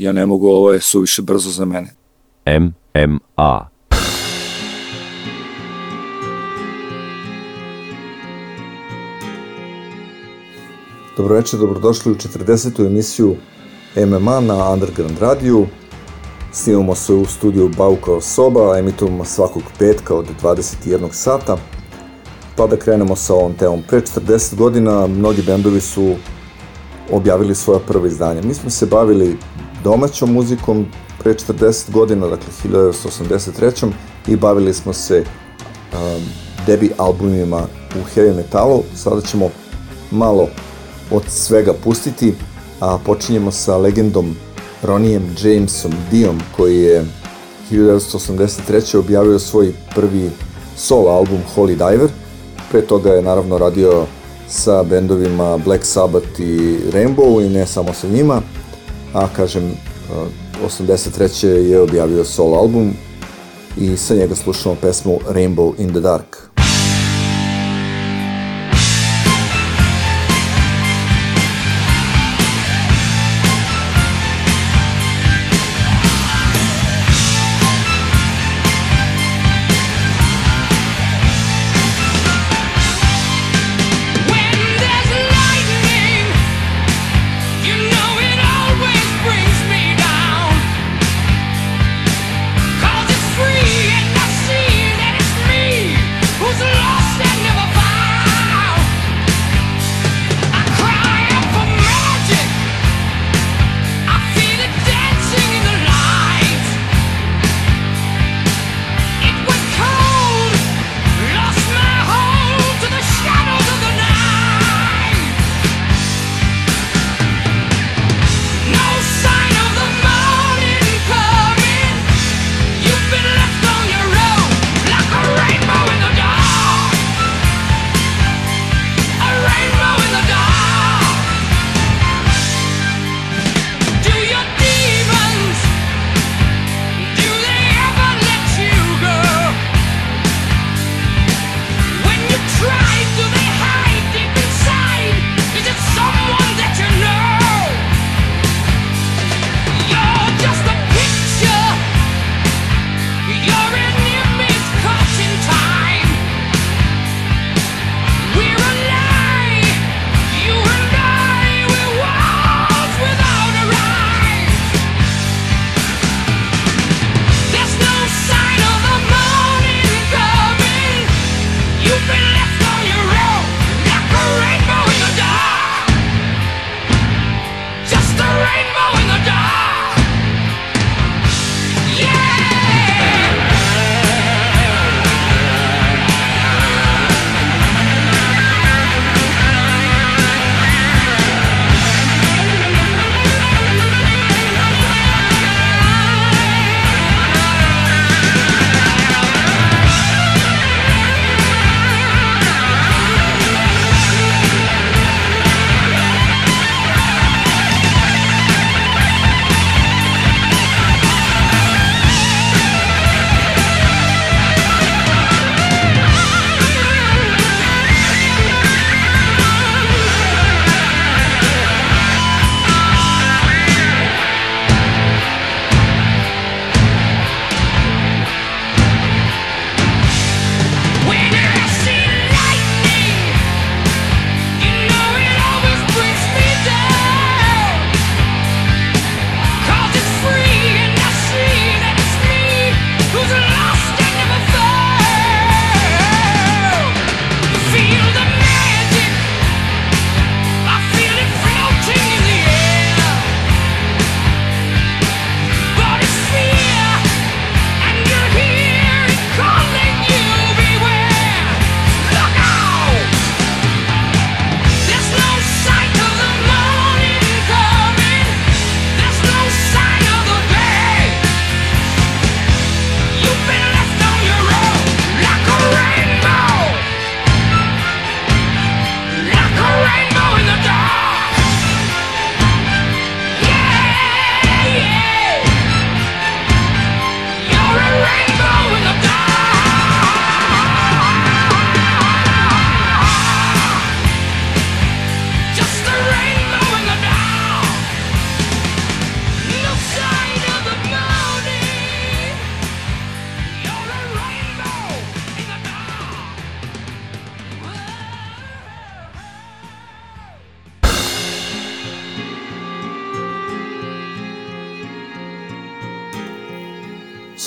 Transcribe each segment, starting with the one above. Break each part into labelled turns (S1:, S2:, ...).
S1: Ja ne mogu, ovo je suviše brzo za mene.
S2: MMA.
S3: Dobro večer, dobrodošli u 40. emisiju MMA na Underground radiju. Snimamo se u studiju Baukao soba, emitujemo svakog petka od 21 sata. Pa da krenemo sa ovom temom. Pre 40 godina mnogi bendovi su objavili svoja prva izdanja. Mi smo se bavili domaćom muzikom pre 40 godina, dakle 1983. i bavili smo se um, debi albumima u heavy metalu. Sada ćemo malo od svega pustiti, a počinjemo sa legendom Ronijem Jamesom Diom koji je 1983. objavio svoj prvi solo album Holy Diver. Pre toga je naravno radio sa bendovima Black Sabbath i Rainbow i ne samo sa njima, a kažem 83. je objavio solo album i sa njega slušamo pesmu Rainbow in the Dark.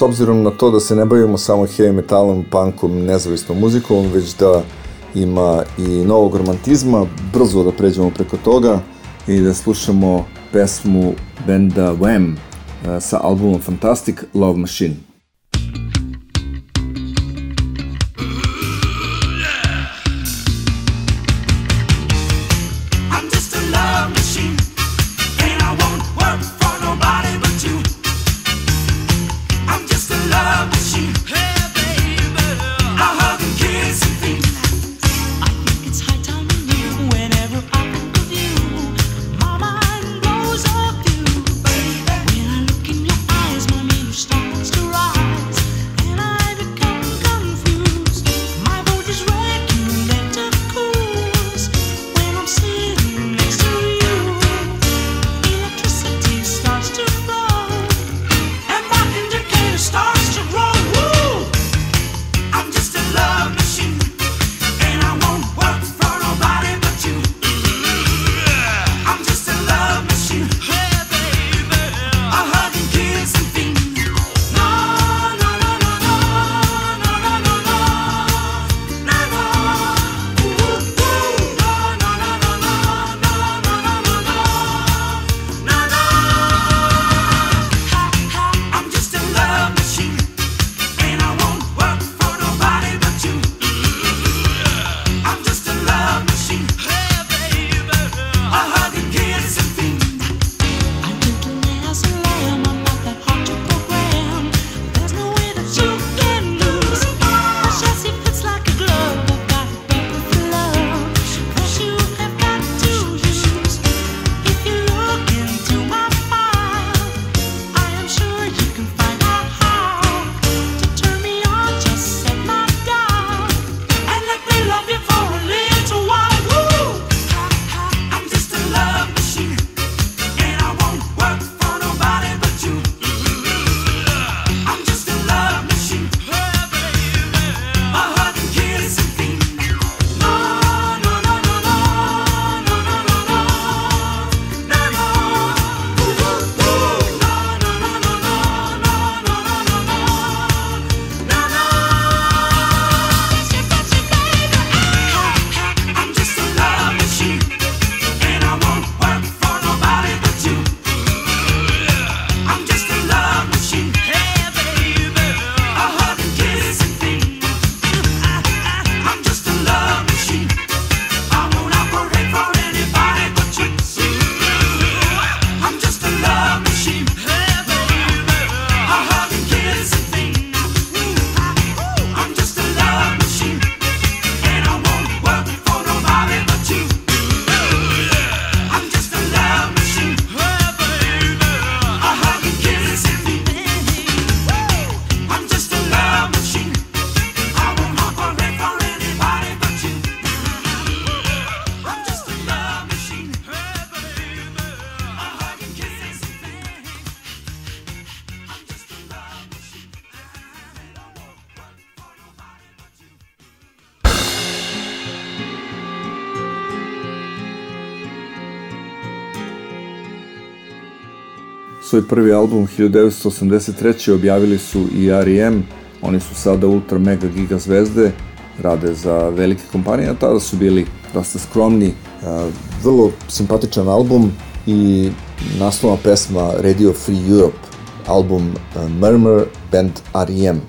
S4: obzirom na to da se ne bavimo samo heavy metalom, punkom, nezavisnom muzikom, već da ima i novog romantizma, brzo da pređemo preko toga i da slušamo pesmu benda Wham eh, sa albumom Fantastic Love Machine. svoj prvi album 1983. objavili su i R.E.M. Oni su sada ultra mega giga zvezde, rade za velike kompanije, a tada su bili dosta skromni. E, vrlo simpatičan album i naslovna pesma Radio Free Europe, album e, Murmur, band R.E.M.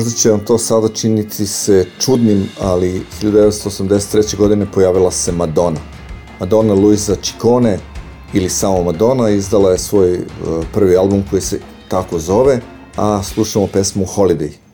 S3: Možda će vam to sada činiti se čudnim, ali 1983. godine pojavila se Madonna. Madonna Luisa Ciccone ili samo Madonna izdala je svoj e, prvi album koji se tako zove, a slušamo pesmu. Holiday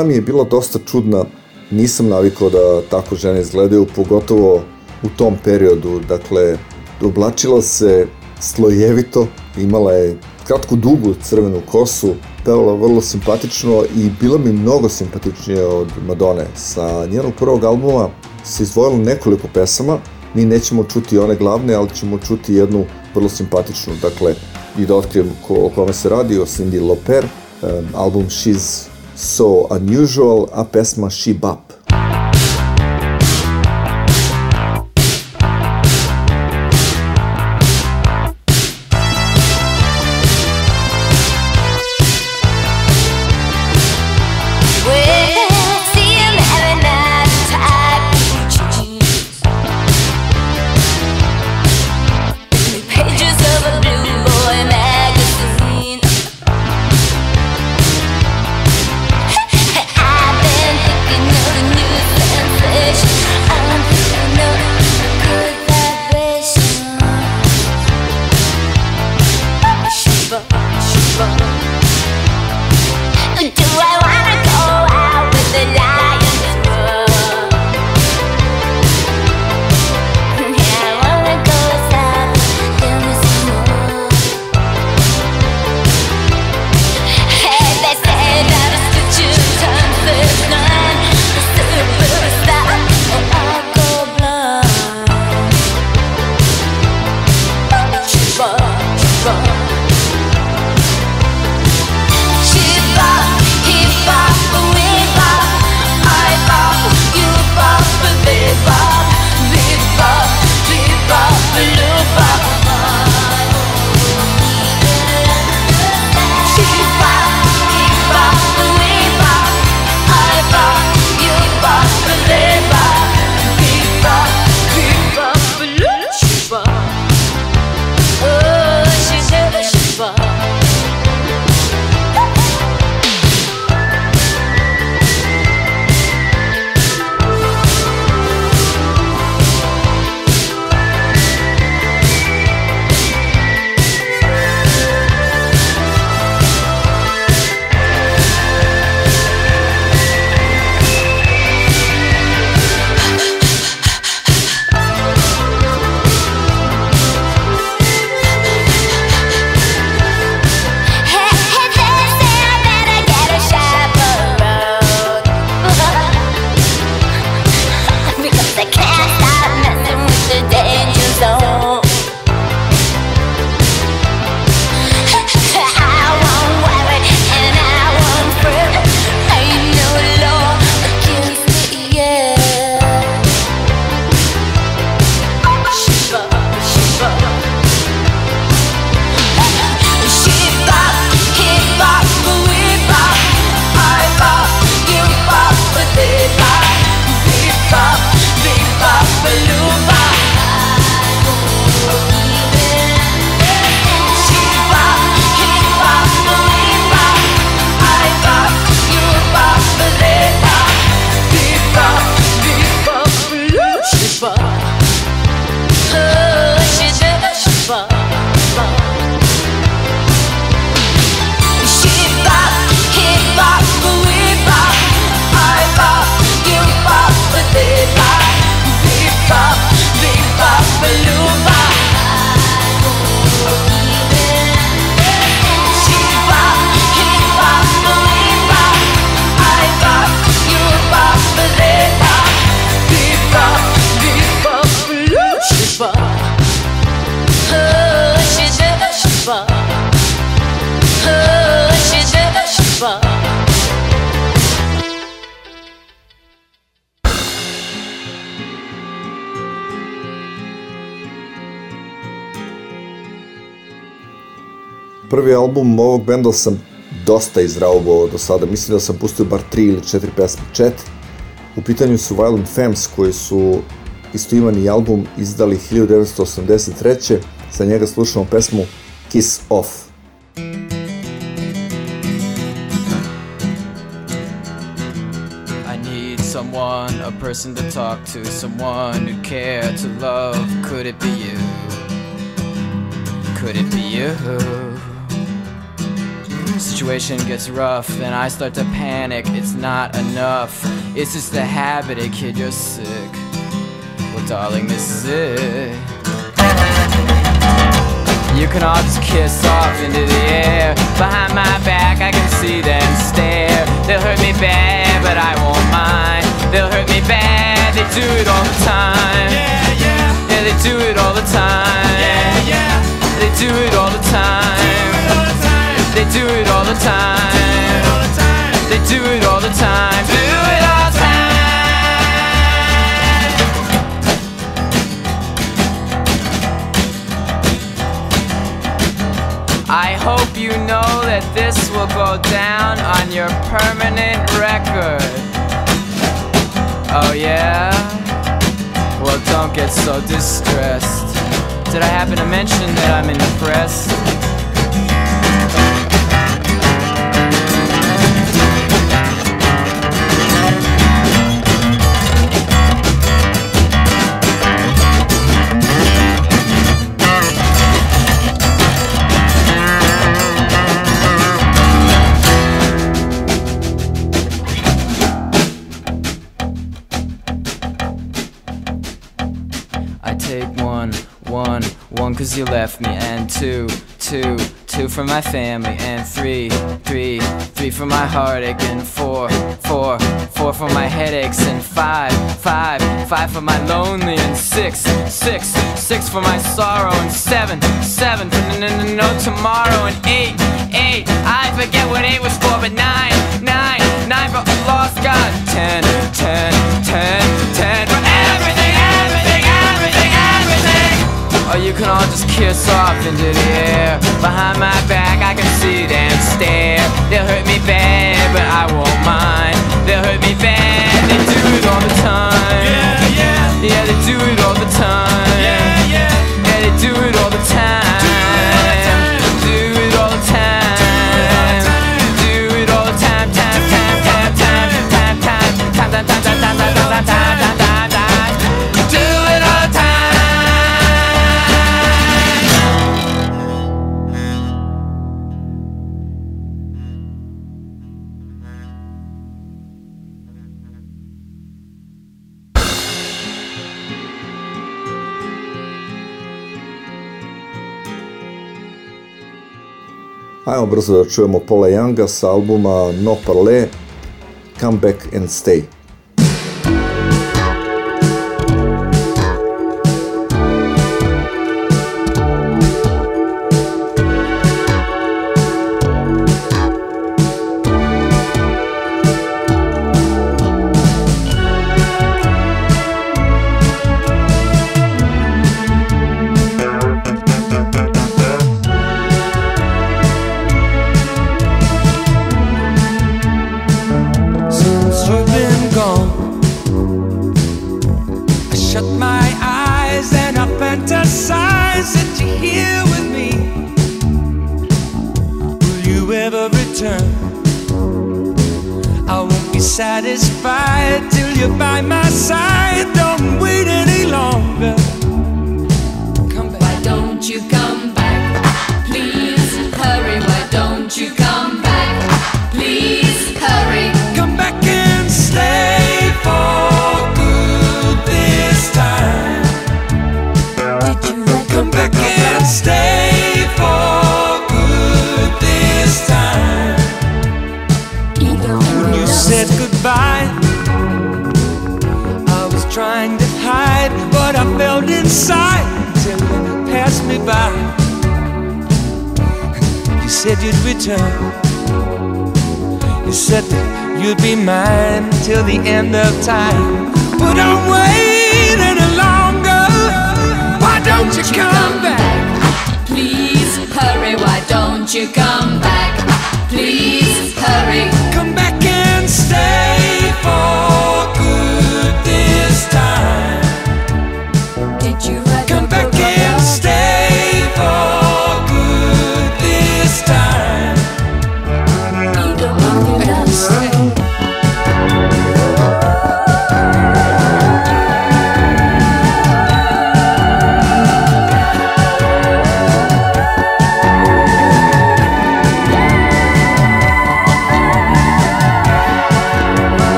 S5: Ona mi je bila dosta čudna, nisam navikao da tako žene izgledaju, pogotovo u tom periodu, dakle, oblačila se slojevito, imala je kratku dugu crvenu kosu, pevala vrlo simpatično i bila mi mnogo simpatičnija od Madone. Sa njenog prvog albuma se izdvojilo nekoliko pesama, mi nećemo čuti one glavne, ali ćemo čuti jednu vrlo simpatičnu, dakle, i da otkrijem ko, o kome se radi, o Cindy Lauper, um, album She's So Unusual, a pesma Prvi album ovog benda sam dosta izraubao do sada. Mislim da sam pustio bar tri ili četiri pesme. Četiri. U pitanju su Violent Femmes koji su istoimani album izdali 1983. Sa njega slušamo pesmu Kiss Off.
S6: Someone, a person to talk to, someone who care to love. Could it be you? Could it be you? Situation gets rough, then I start to panic. It's not enough. It's just a habit, eh, kid, you're sick. Well, darling, this is it. You can all just kiss off into the air. Behind my back, I can see them stare. They'll hurt me bad, but I won't mind. They'll hurt me bad, they do it all the time. Yeah, yeah. Yeah, they do it all the time. Yeah, yeah. They do it all the time. They do it all the time. They do it all the time. Do it all the time. I hope you know that this will go down on your permanent record. Oh, yeah? Well, don't get so distressed. Did I happen to mention that I'm impressed? Cause you left me And two, two, two for my family And three, three, three for my heartache And four, four, four for my headaches And five, five, five for my lonely And six, six, six for my sorrow And seven, seven for n- n- n- no tomorrow And eight, eight, I forget what eight was for But nine, nine, nine for lost God. Ten, ten, ten, ten you can all just kiss off into the air. Behind my back I can see them stare. They'll hurt me bad but I won't mind. They'll hurt me bad They do it all the time. Yeah, yeah. Yeah, they do it all the time. Yeah, yeah. Yeah, they do it all the time
S7: Ajmo brzo da čujemo Paula Younga sa albuma No Parle, Come Back and Stay.
S8: Don't
S9: you come back? Please hurry.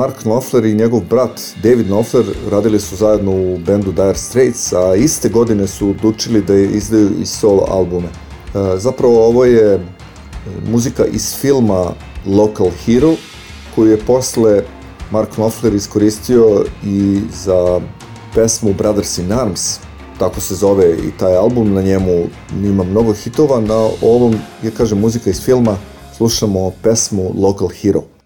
S3: Mark Knopfler i njegov brat David Knopfler radili su zajedno u bendu Dire Straits, a iste godine su odlučili da izdaju i solo albume. E, Zapravo ovo je e, muzika iz filma Local Hero, koju je posle Mark Knopfler iskoristio i za pesmu Brothers in Arms, tako se zove i taj album, na njemu ima mnogo hitova, na ovom je, kaže, muzika iz filma, slušamo pesmu Local Hero.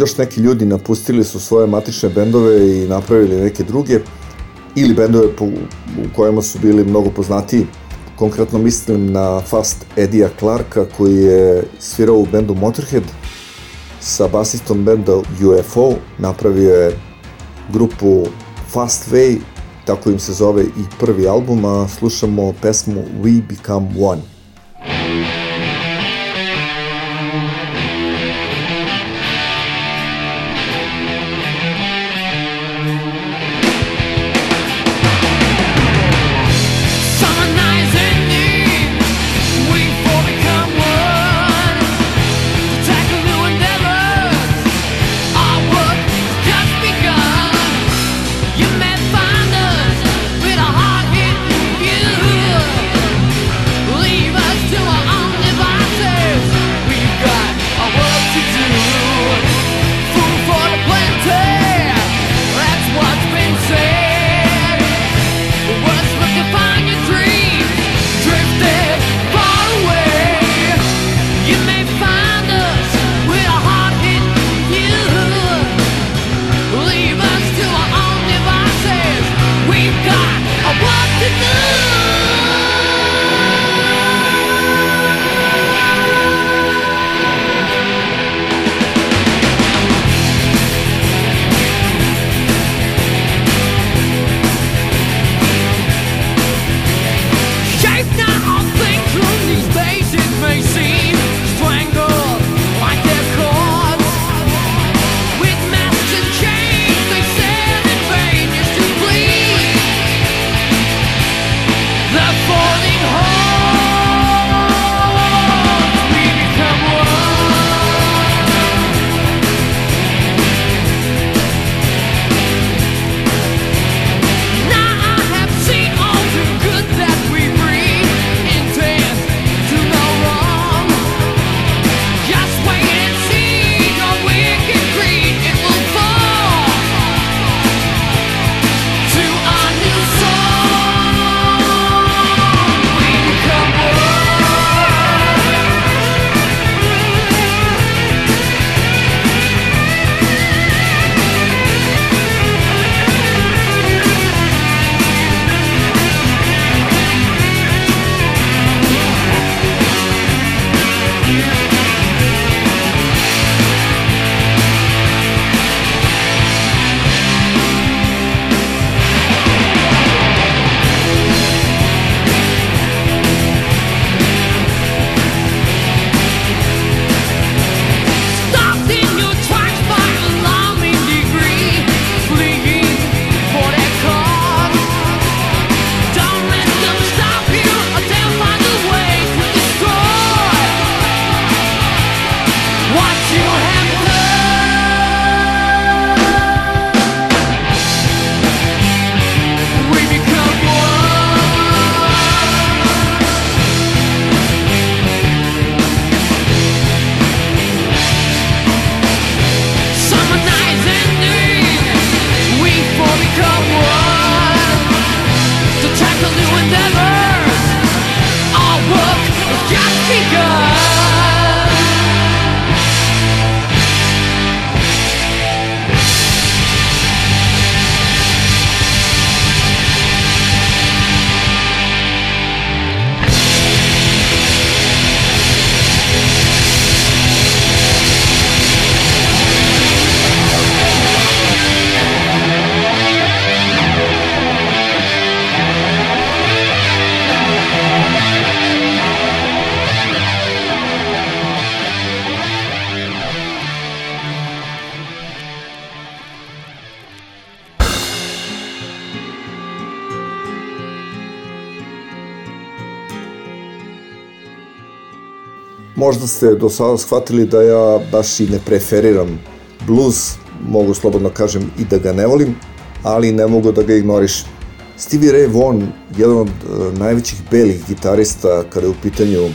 S6: Još neki ljudi napustili su svoje matične bendove i napravili neke druge ili bendove po, u kojima su bili mnogo poznatiji. Konkretno mislim na Fast Edija Clarka koji je svirao u bendu Motorhead sa basistom benda UFO, napravio je grupu Fast Way, tako im se zove i prvi album, a slušamo pesmu We Become One. Ste do sada shvatili da ja baš i ne preferiram blues, mogu slobodno kažem i da ga ne volim, ali ne mogu da ga ignorišem. Stevie Ray Vaughan, jedan od e, najvećih belih gitarista kada je u pitanju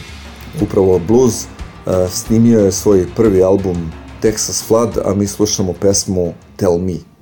S6: upravo blues, snimio je svoj prvi album Texas Flood, a mi slušamo pesmu Tell Me.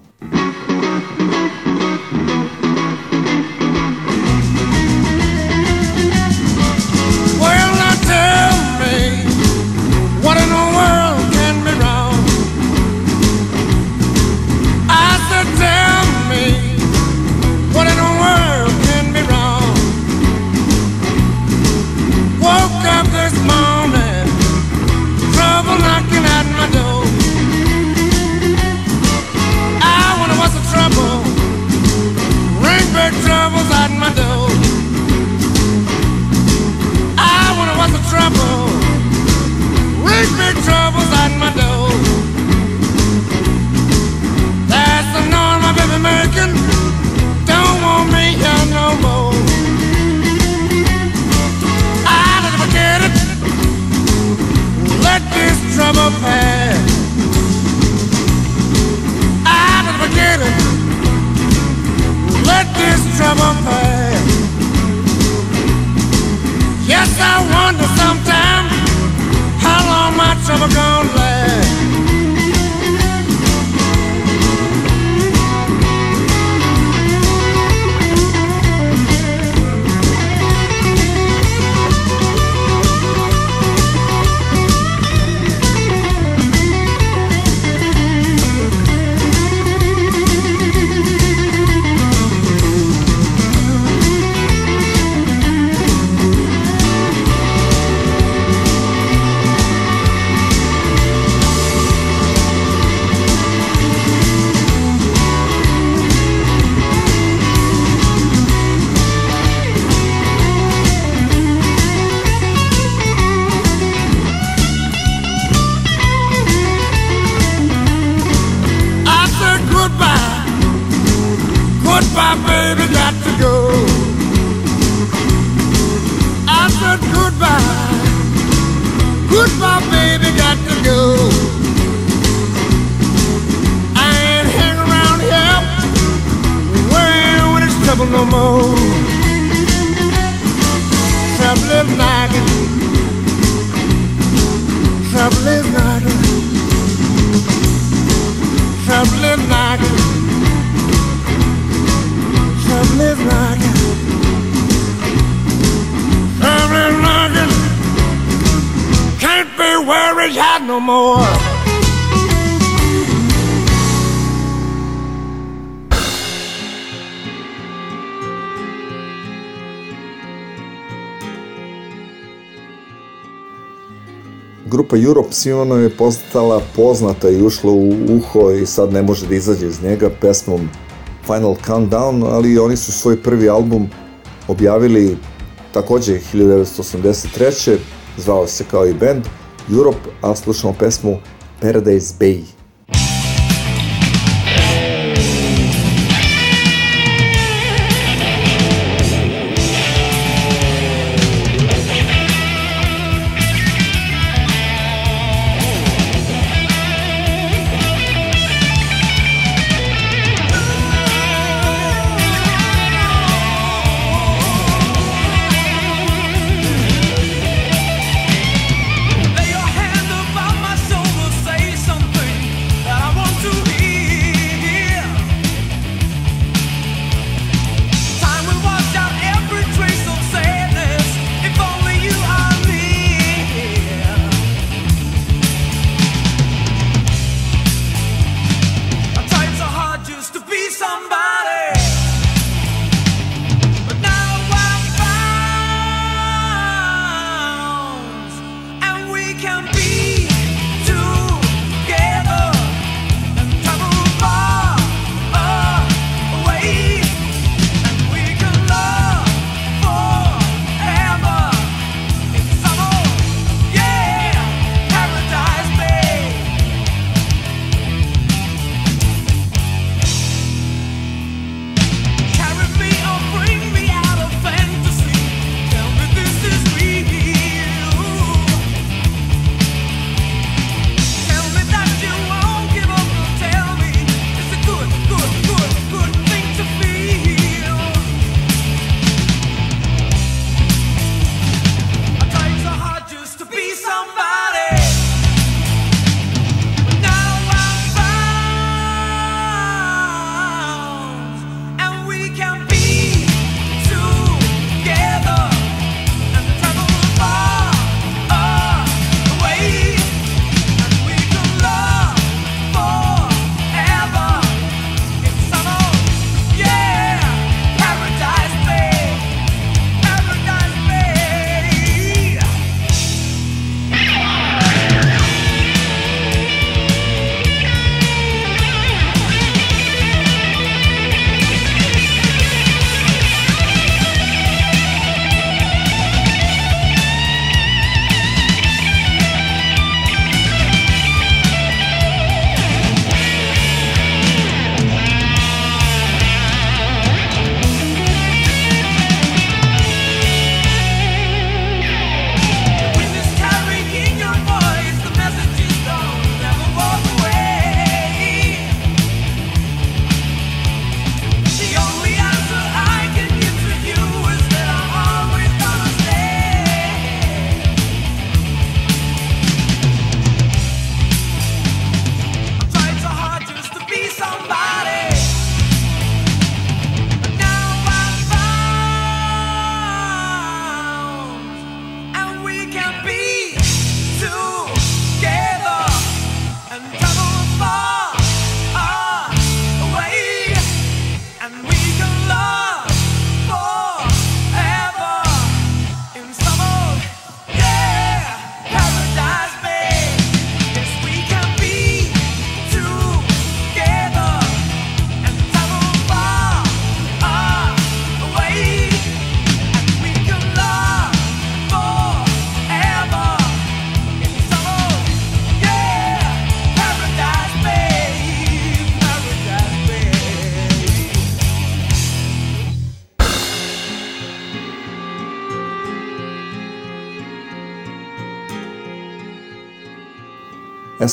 S3: Grupa Europe svima nam je postala poznata i ušla u uho i sad ne može da izađe iz njega pesmom Final Countdown, ali oni su svoj prvi album objavili takođe 1983. Zvao se kao i band Europe, a slušamo pesmu Paradise Bay.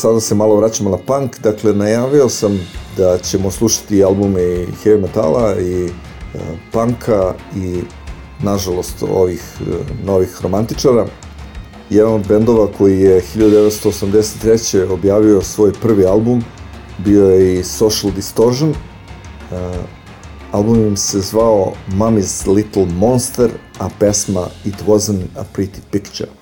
S10: Sada se malo vraćamo na punk, dakle najavio sam da ćemo slušati albume i heavy metala i e, punka i nažalost ovih e, novih romantičara. Jedan od bendova koji je 1983. objavio svoj prvi album bio je i Social Distortion. E, album im se zvao Mommy's Little Monster, a pesma It Wasn't a Pretty Picture.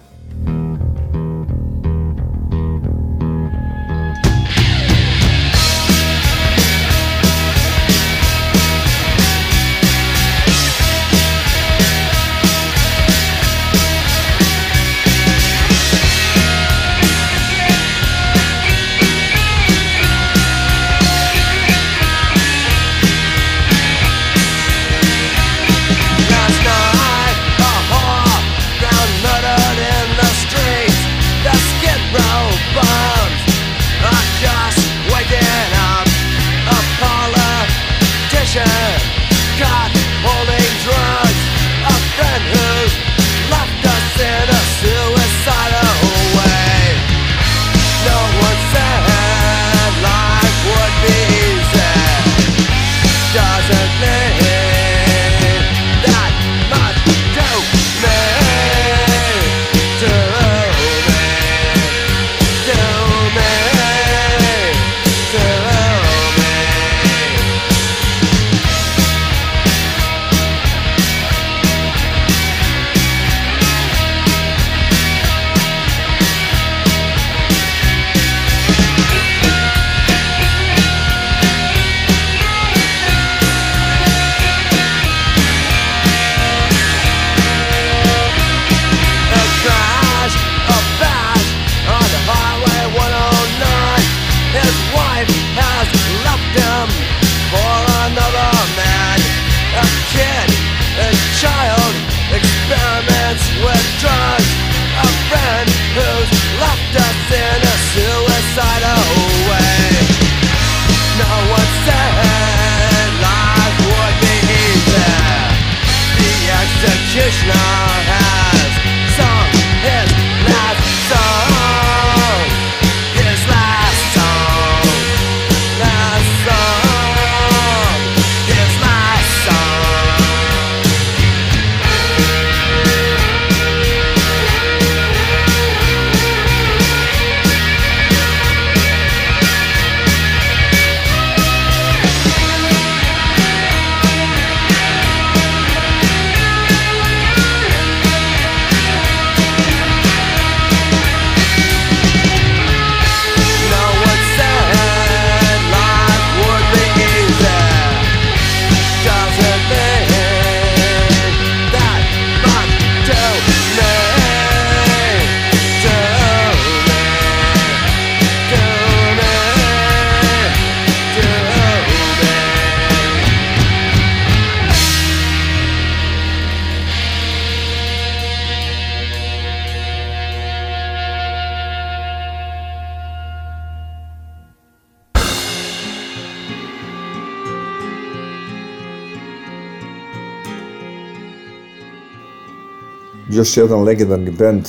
S10: Još jedan legendarni band,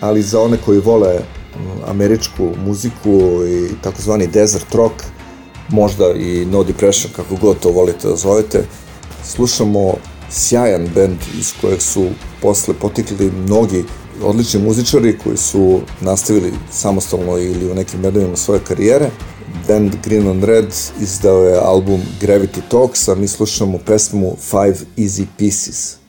S10: ali za one koji vole mm, američku muziku i takozvani desert rock, možda i no depression, kako god to volite da zovete, slušamo sjajan band iz kojeg su posle potikli mnogi odlični muzičari koji su nastavili samostalno ili u nekim bendovima svoje karijere. Band Green on Red izdao je album Gravity Talks, a mi slušamo pesmu Five Easy Pieces.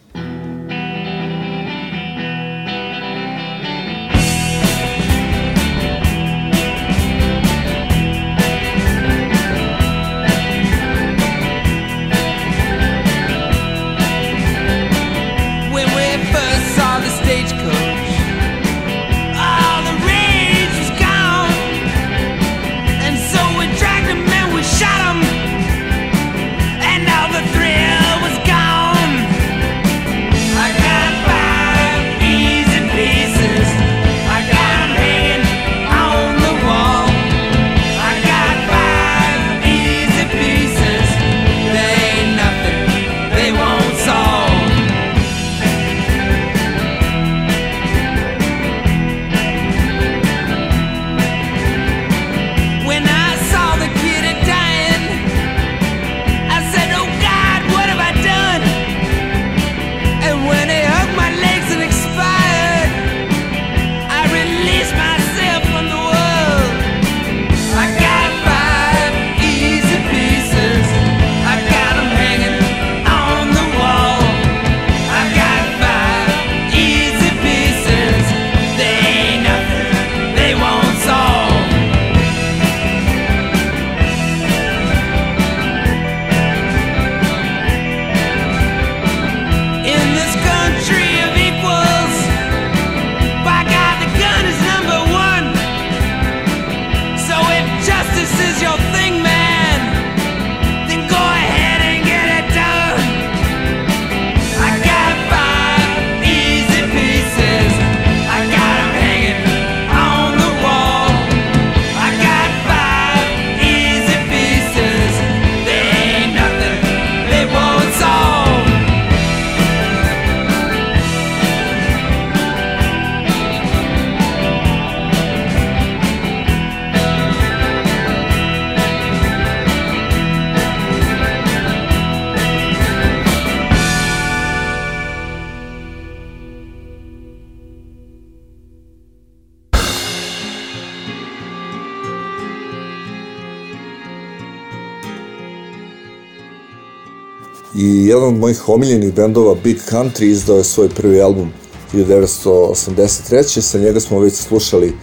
S10: Mojih omiljenih bendova Big Country izdao je svoj prvi album 1983. Sa njega smo već slušali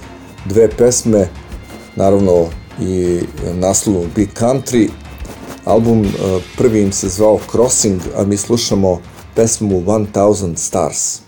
S10: dve pesme, naravno i naslovnu Big Country. Album eh, prvi im se zvao Crossing, a mi slušamo pesmu 1000 Stars.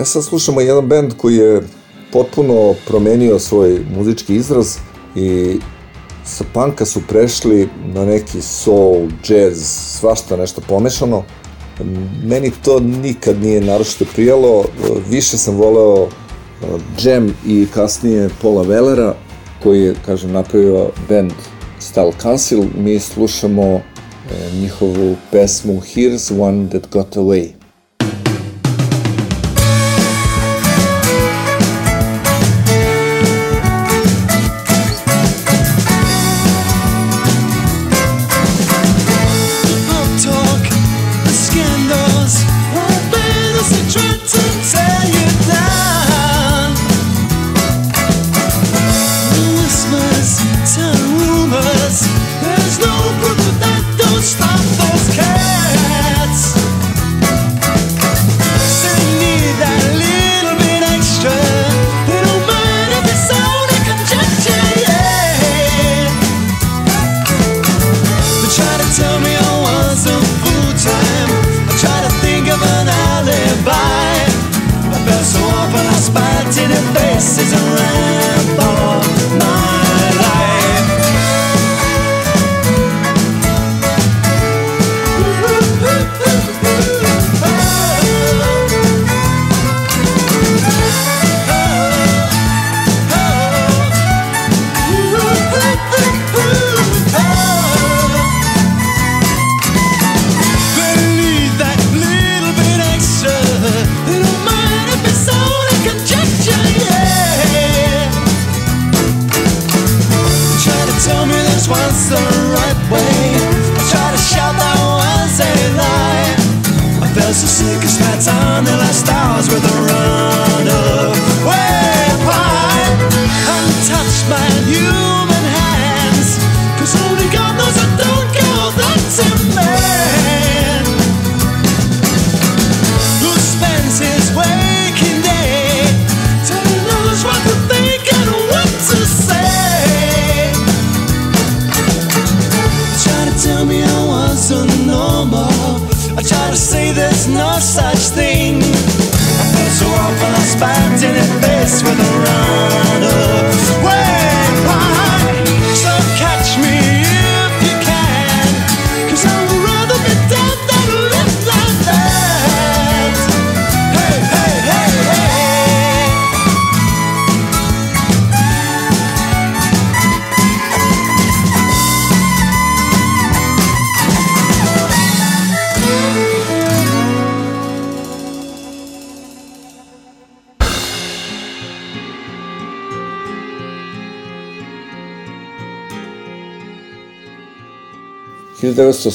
S10: E sad slušamo jedan band koji je potpuno promenio svoj muzički izraz i sa panka su prešli na neki soul, jazz, svašta nešto pomešano. Meni to nikad nije naročito prijalo, više sam voleo Jam i kasnije Paula Wellera, koji je, kažem, napravio band Style Council. Mi slušamo uh, njihovu pesmu Here's One That Got Away.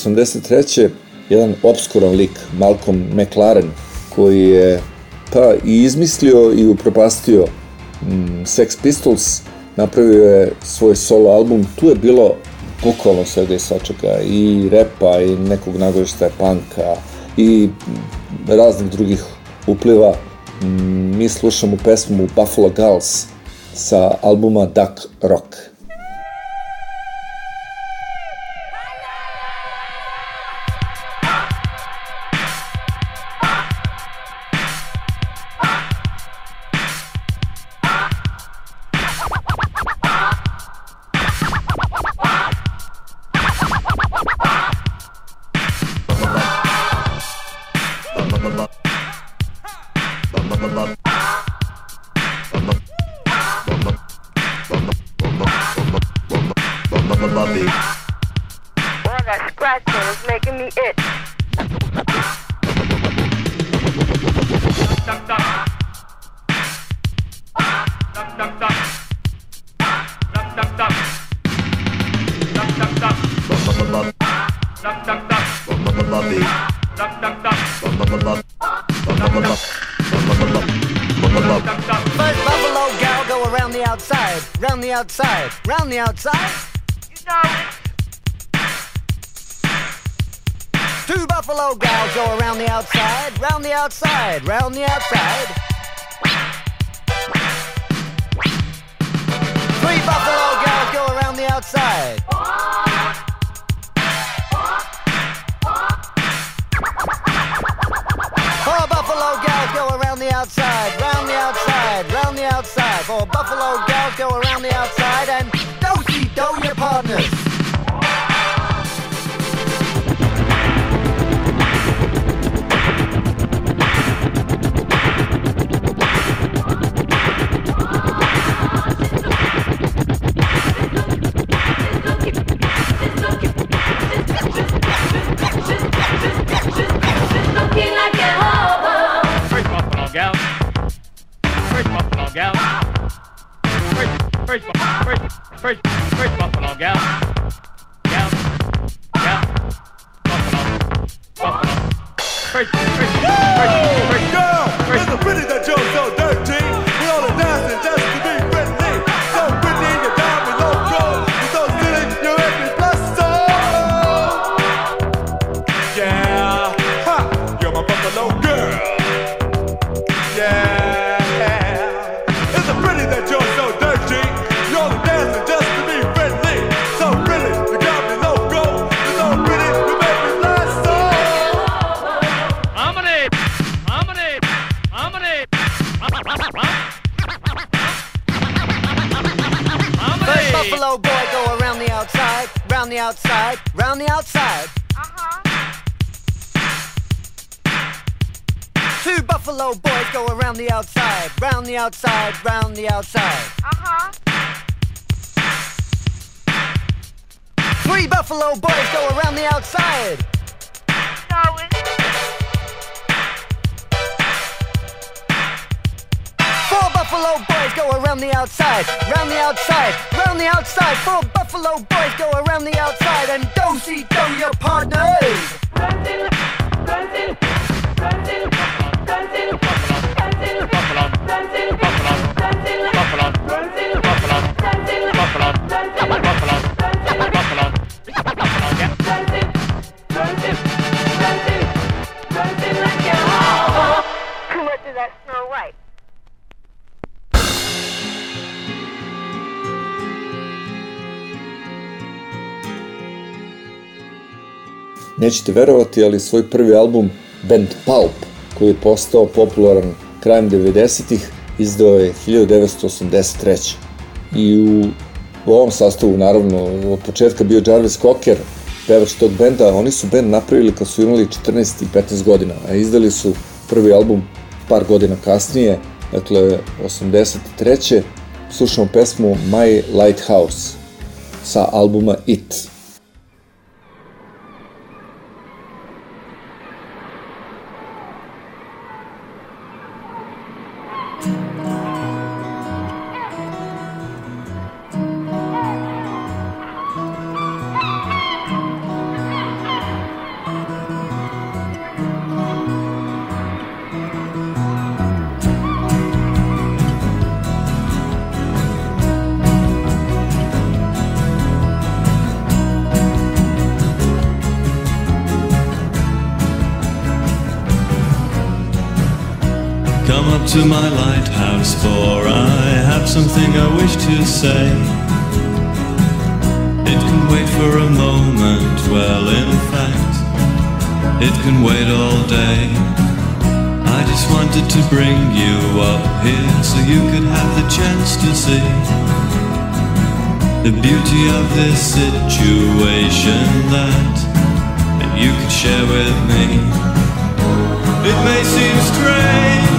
S3: 1983. jedan obskuran lik, Malcolm McLaren, koji je pa i izmislio i upropastio mm, Sex Pistols, napravio je svoj solo album, tu je bilo bukvalno svega i svačega, i repa, i nekog nagovešta panka, i mm, raznih drugih upliva. Mm, mi slušamo pesmu Buffalo Girls sa albuma Duck Rock.
S11: Uh-huh.
S12: Three buffalo boys go around the outside. Four buffalo boys go around the outside, round the outside, round the outside. Four buffalo boys go around the outside and go see go your partners.
S11: That Snow White.
S3: Nećete verovati, ali svoj prvi album Band Pulp, koji je postao popularan krajem 90-ih, izdao je 1983. I u, u ovom sastavu, naravno, od početka bio Jarvis Cocker, pevač tog benda, oni su band napravili kad su imali 14 i 15 godina, a izdali su prvi album par godina kasnije, dakle 83. Slušamo pesmu My Lighthouse sa albuma It.
S7: Say. It can wait for a moment, well, in fact, it can wait all day. I just wanted to bring you up here so you could have the chance to see the beauty of this situation that you could share with me. It may seem strange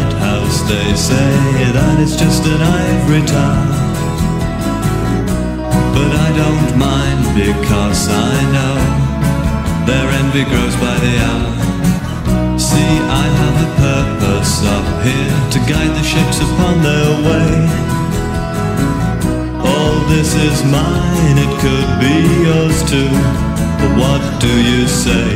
S7: they say that it's just an ivory tower. But I don't mind because I know their envy grows by the hour. See, I have a purpose up here to guide the ships upon their way. All this is mine, it could be yours too. But what do you say?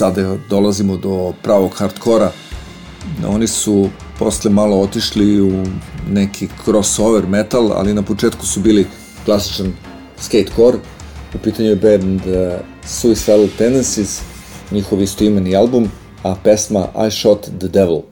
S6: Sada dolazimo do pravog hardkora. Oni su posle malo otišli u neki crossover metal, ali na početku su bili klasičan skatecore. U pitanju je band uh, Suicidal Tendencies, njihov istoimeni album, a pesma I Shot the Devil.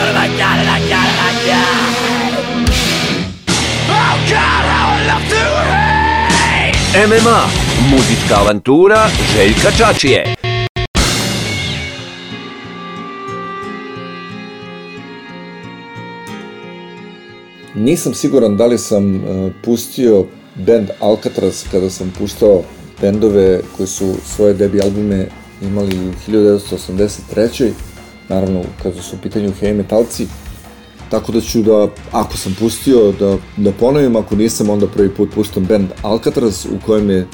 S13: I'm shooting again and again and again. Oh God, how I love to hate!
S2: MMA, muzička avantura Željka Čačije.
S6: Nisam siguran da li sam uh, pustio band Alcatraz kada sam puštao bendove koji su svoje debi albume imali u 1983. Naravno, kada su u pitanju heavy metalci. Tako da ću da, ako sam pustio, da, da ponovim, ako nisam, onda prvi put puštam band Alcatraz u kojem je e,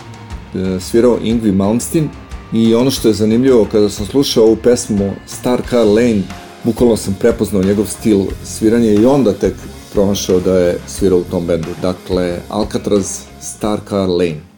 S6: svirao Ingvi Malmsteen i ono što je zanimljivo, kada sam slušao ovu pesmu Star Car Lane, bukvalno sam prepoznao njegov stil sviranja i onda tek pronašao da je svirao u tom bendu. Dakle, Alcatraz Star Car Lane.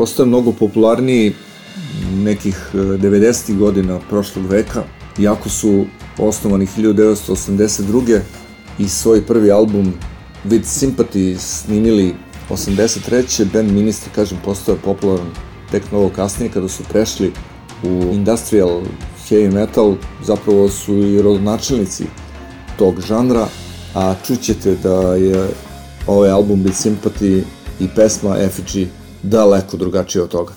S6: Postao mnogo popularniji nekih e, 90. godina prošlog veka, iako su osnovani 1982. i svoj prvi album With Sympathy snimili 83. Band Ministry, kažem, postao je popularan tek mnogo kasnije kada su prešli u industrial heavy metal, zapravo su i rodonačelnici tog žanra, a čućete da je ovaj album With Sympathy i pesma Effigy daleko drugačije od toga.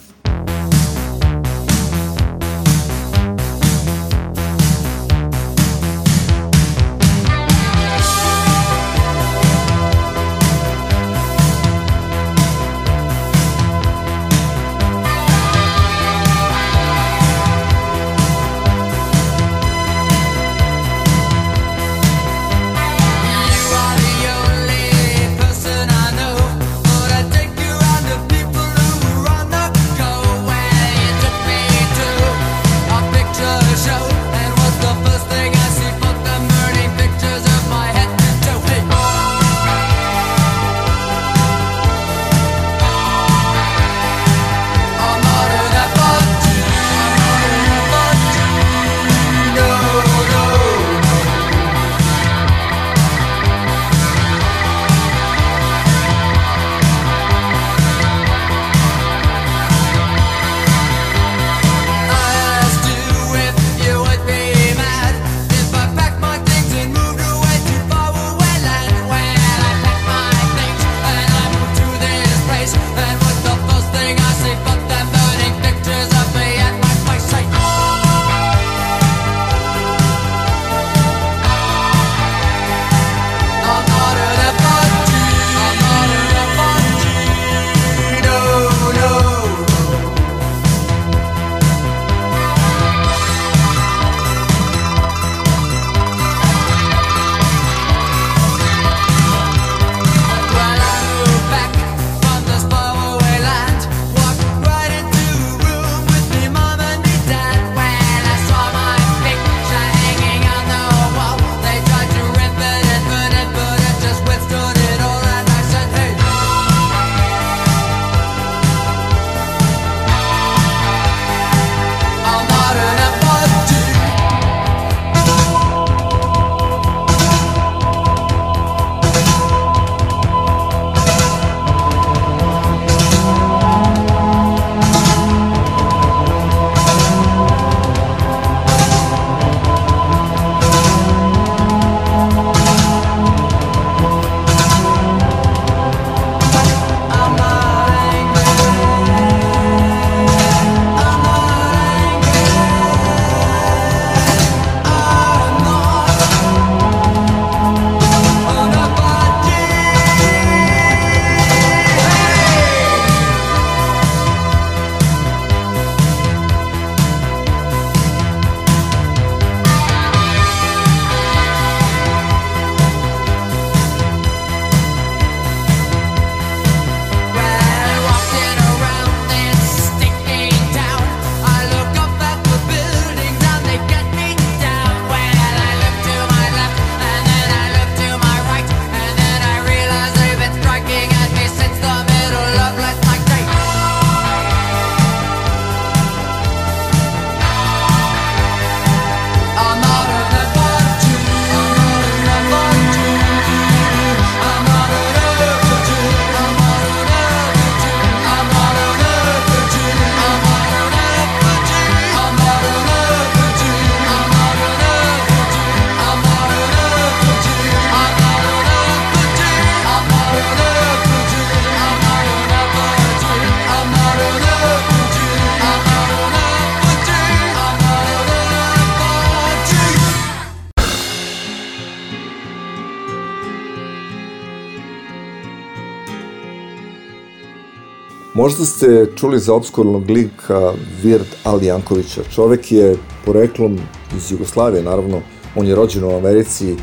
S6: Možda ste čuli za obskurnog lika Virt Ali Jankovića. Čovek je poreklom iz Jugoslavije, naravno. On je rođen u Americi.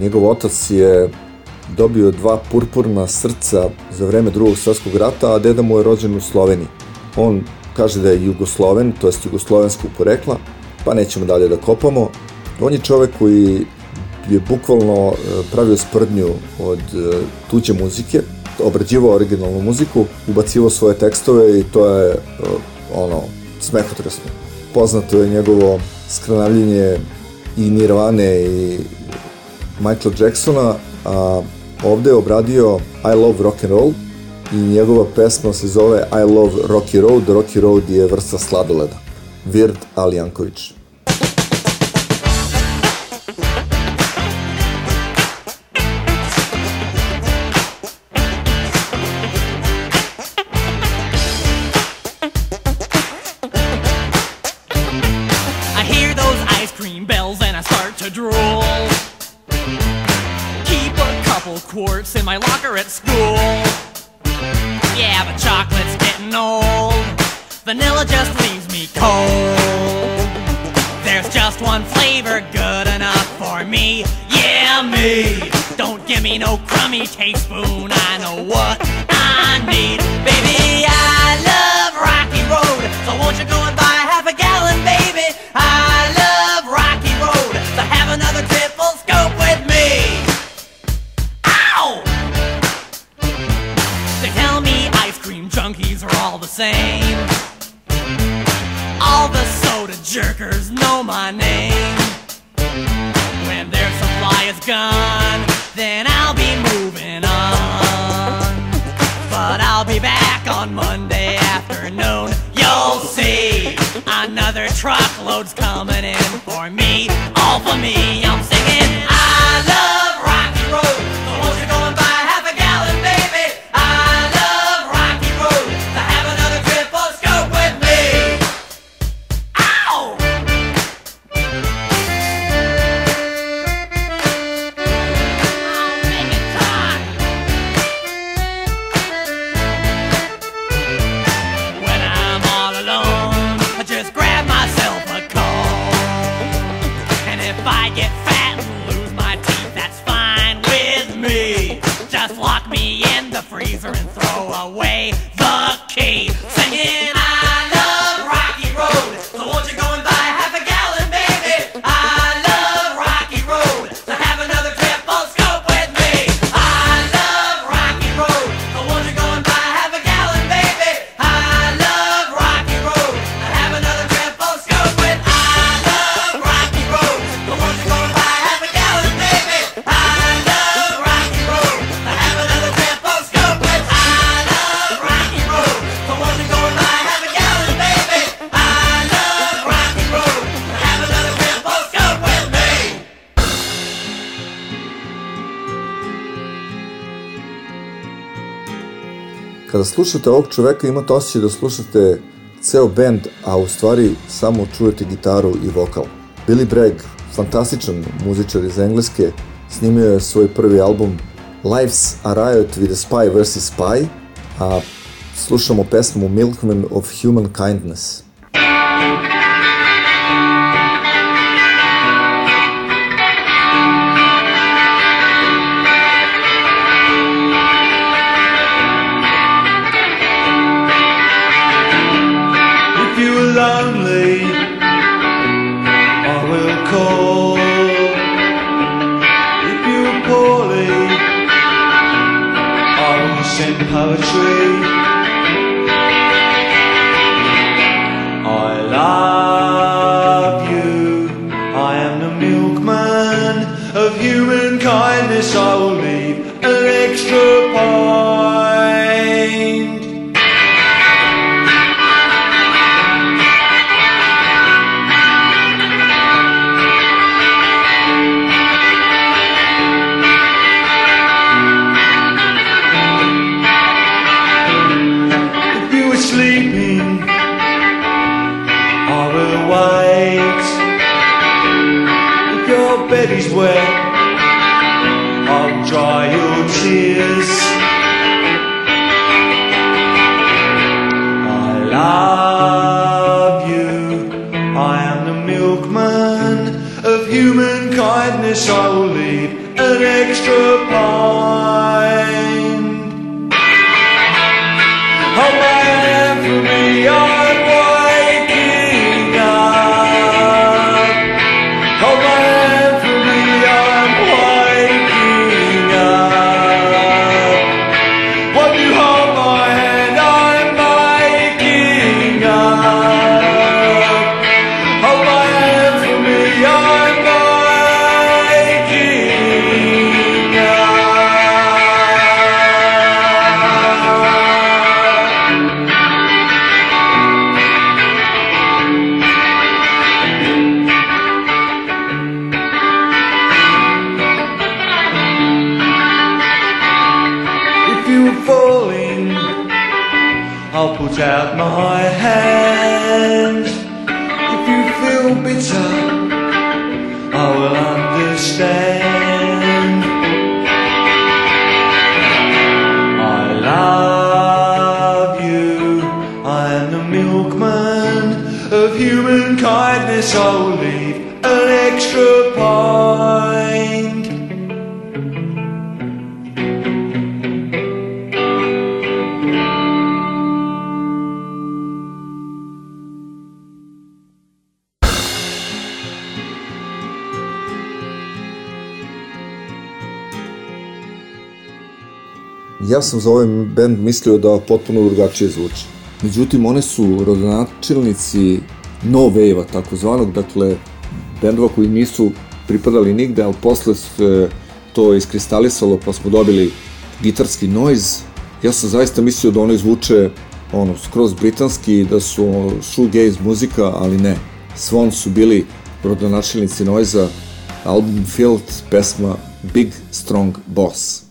S6: Njegov otac je dobio dva purpurna srca za vreme drugog svjetskog rata, a deda mu je rođen u Sloveniji. On kaže da je Jugosloven, to jest jugoslovenskog porekla, pa nećemo dalje da kopamo. On je čovek koji je bukvalno e, pravio sprdnju od e, tuđe muzike,
S14: obrađivao originalnu muziku, ubacivao svoje tekstove i to je eh, ono, smehotresno. Poznato je njegovo skranavljenje i Nirvane i Michael Jacksona, a ovde je obradio I Love Rock and Roll i njegova pesma se zove I Love Rocky Road, Rocky Road je vrsta sladoleda.
S3: Vird Alijanković. many
S14: teaspoons. slušate ovog čoveka imate osjećaj da slušate ceo band, a u stvari samo čujete gitaru i vokal. Billy Bragg, fantastičan muzičar iz Engleske, snimio je svoj prvi album Life's a Riot with a Spy vs. Spy, a slušamo pesmu Milkman of Human Kindness.
S7: Thank you.
S3: Ja sam za ovaj band mislio da potpuno drugačije zvuči. Međutim, one su rodonačelnici no wave-a takozvanog, dakle, bendova koji nisu pripadali nigde, ali posle se to iskristalisalo pa smo dobili gitarski noise. Ja sam zaista mislio da one zvuče ono, skroz britanski, da su shoegaze muzika, ali ne. Swan su bili rodonačelnici noise-a, album Field, pesma Big Strong Boss.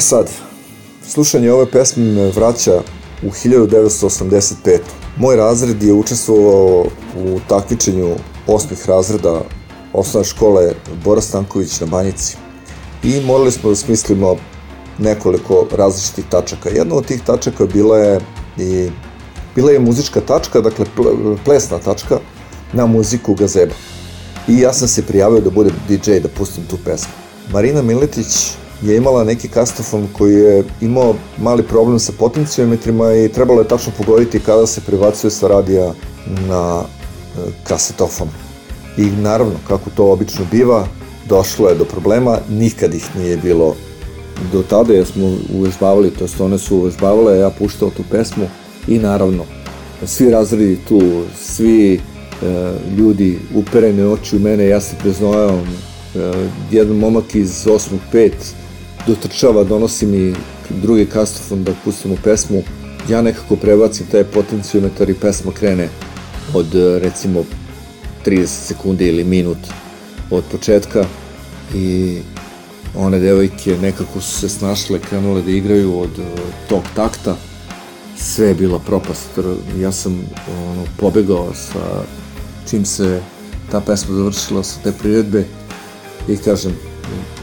S3: Sad, slušanje ove pesme me vraća u 1985. Moj razred je učestvovao u takmičenju osmih razreda osnovne škole Bora Stanković na Banjici. I morali smo da smislimo nekoliko različitih tačaka. Jedna od tih tačaka bila je i bila je muzička tačka, dakle pl- plesna tačka na muziku Gazeba. I ja sam se prijavio da budem DJ da pustim tu pesmu. Marina Miletić je imala neki kastofon koji je imao mali problem sa potencijometrima i trebalo je tačno pogoditi kada se prebacuje sa radija na e, kasetofon. I naravno, kako to obično biva, došlo je do problema, nikad ih nije bilo do tada jer smo uvežbavali, to jest one su uvežbavale, ja puštao tu pesmu i naravno svi razredi tu, svi e, ljudi uperene oči u mene, ja se preznojao, e, jedan momak iz 8.5 dotrčava, donosi mi drugi kastofon da pustimo pesmu, ja nekako prebacim taj potencijometar i pesma krene od e, recimo 30 sekundi ili minut od početka i one devojke nekako su se snašle, krenule da igraju od uh, tog takta. Sve je bila propast. Ja sam ono, pobegao sa čim se ta pesma završila sa te priredbe i kažem,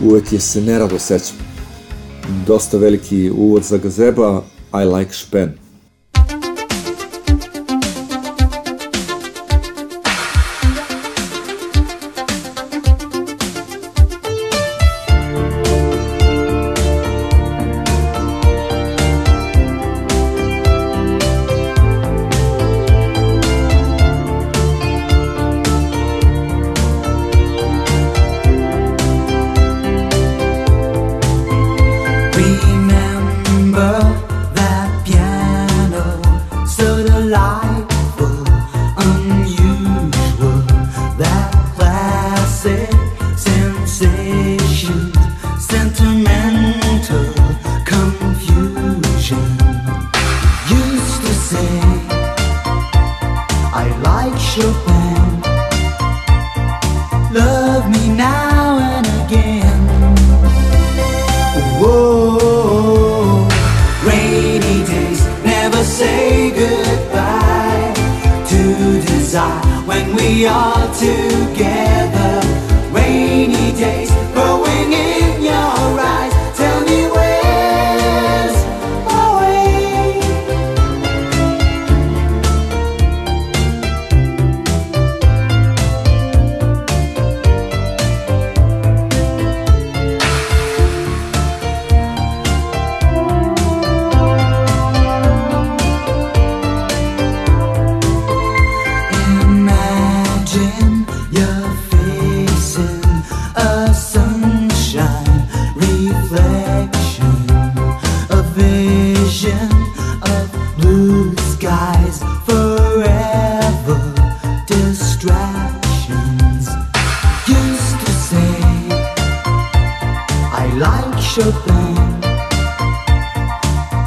S3: uvek je se nerado sećam. Dosta veliki uvod za gazeba, I like Chopin.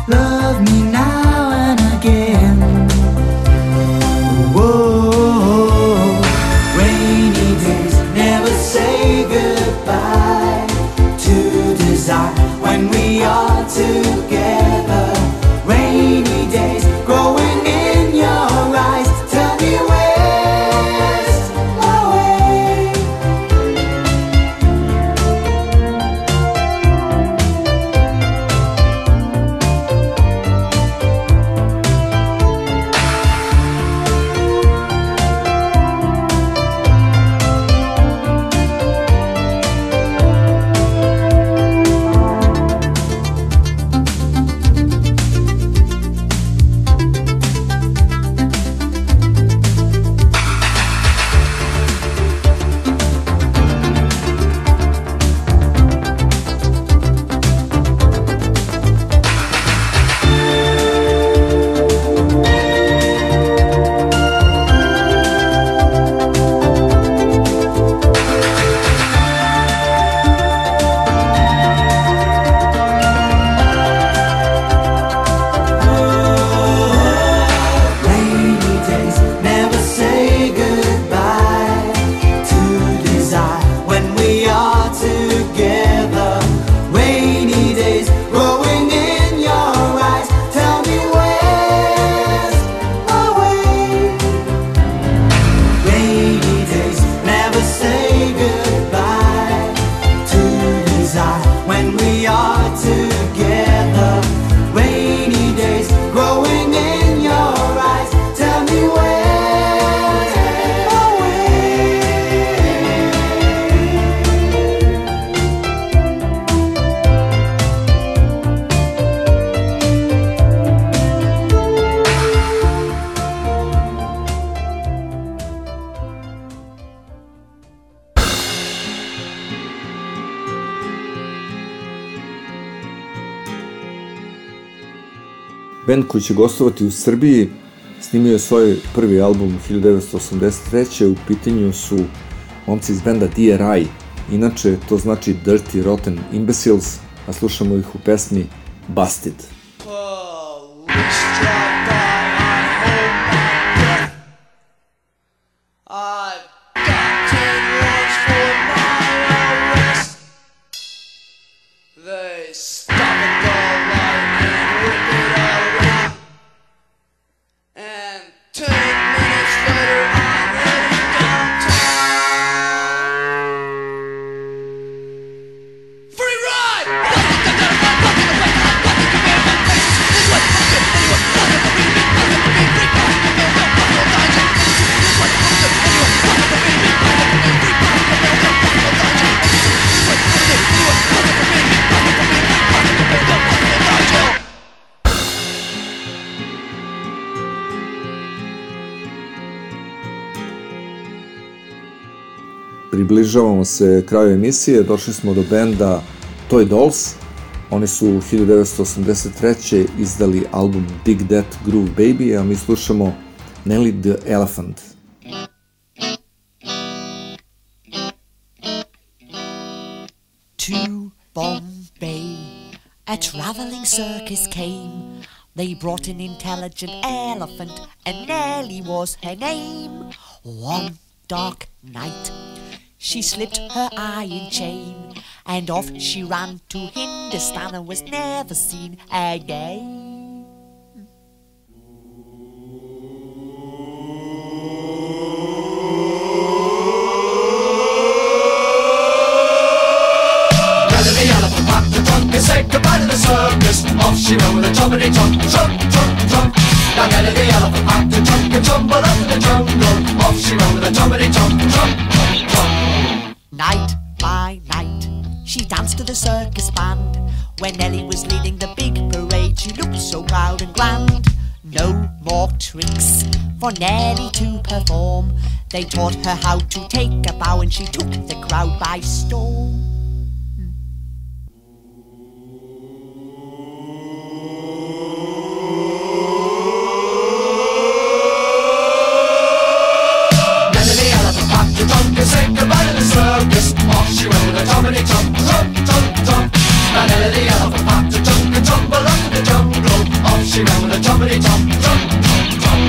S15: Love me
S3: koji će gostovati u Srbiji snimio je svoj prvi album 1983. U pitanju su momci iz benda DRI. Inače, to znači Dirty Rotten Imbeciles, a slušamo ih u pesmi Busted. Približavamo se kraju emisije, došli smo do benda Toy Dolls. Oni su 1983. izdali album Dig That Groove Baby, a mi slušamo Nelly the Elephant.
S16: to Bombay. A traveling circus came. They brought an intelligent elephant, and Nellie was her name. One dark night, she slipped her iron chain, and off she ran to Hindustan and was never seen again.
S17: Nelly the elephant packed the trunk and said goodbye to the circus. Off she went with a trumpety trunk, trunk, trunk, trunk. Now Nelly the elephant packed the trunk and tumbled up in the jungle. Off she went with a trumpety trunk, trunk, trunk, trunk.
S16: Night by night, she danced to the circus band. When Nellie was leading the big parade, she looked so proud and grand. No more tricks for Nellie to perform. They taught her how to take a bow, and she took the crowd by storm.
S17: She went with a trumpety trunk, trunk, trunk, trunk.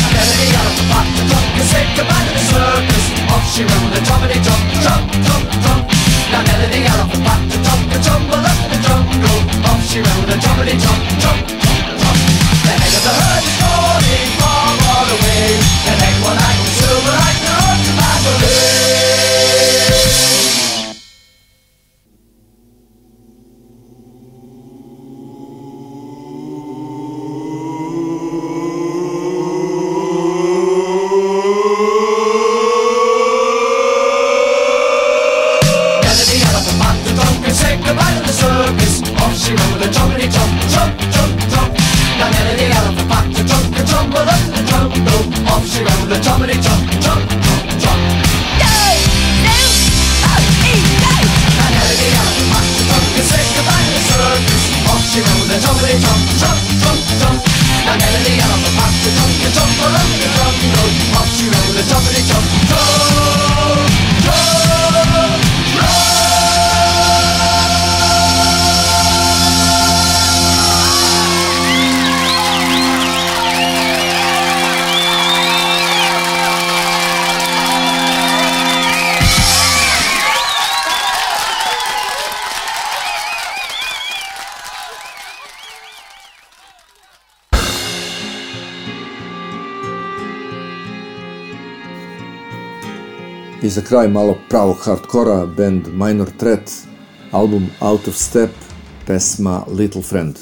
S17: Now Nelly the elephant packed the trunk and said goodbye to the circus. Off she went with a trumpety trunk, trunk, trunk, trunk. Now Nelly the elephant packed the trunk and tumbled up in the jungle. Off she went with a trumpety trunk, trunk, trunk, trunk. The head of the herd is calling far, far away. The neck one like the silver like the road to
S3: I za kraj malo pravog hardkora, band Minor Threat, album Out of Step, pesma Little Friend.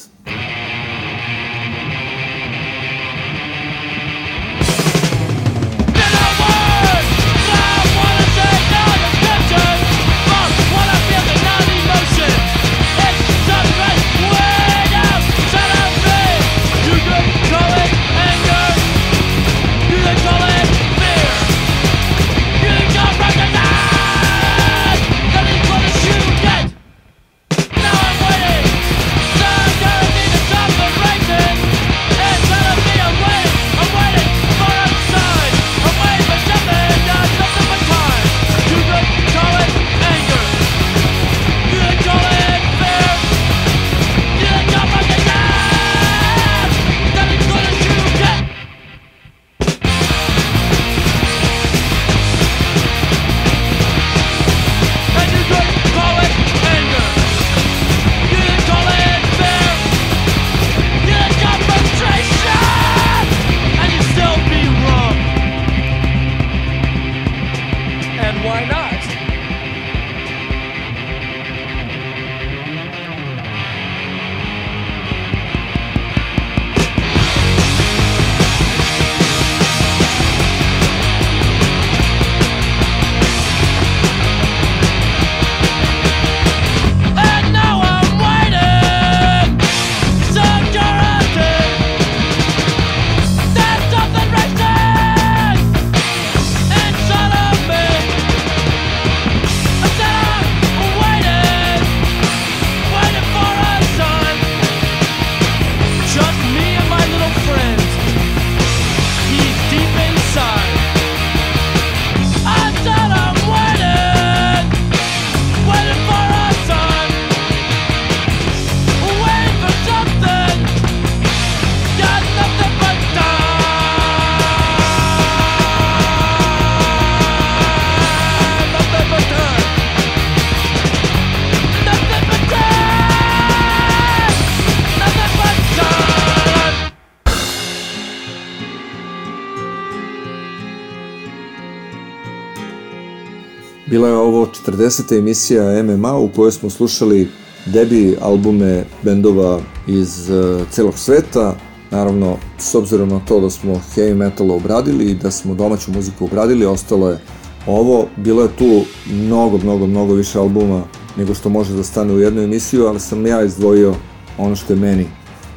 S3: 40. emisija MMA u kojoj smo slušali debi albume bendova iz uh, celog sveta. Naravno, s obzirom na to da smo heavy metal obradili i da smo domaću muziku obradili, ostalo je ovo. Bilo je tu mnogo, mnogo, mnogo više albuma nego što može da stane u jednu emisiju, ali sam ja izdvojio ono što je meni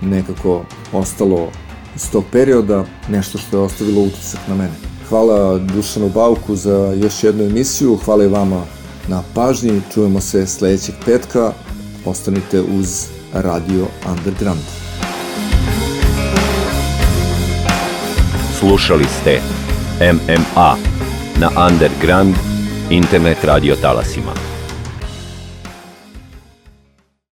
S3: nekako ostalo iz tog perioda, nešto što je ostavilo utisak na mene. Hvala Dušanu Bauku za još jednu emisiju, hvala i vama na pažnji, čujemo se sledećeg petka, ostanite uz Radio Underground.
S2: Slušali ste MMA na Underground internet radio talasima.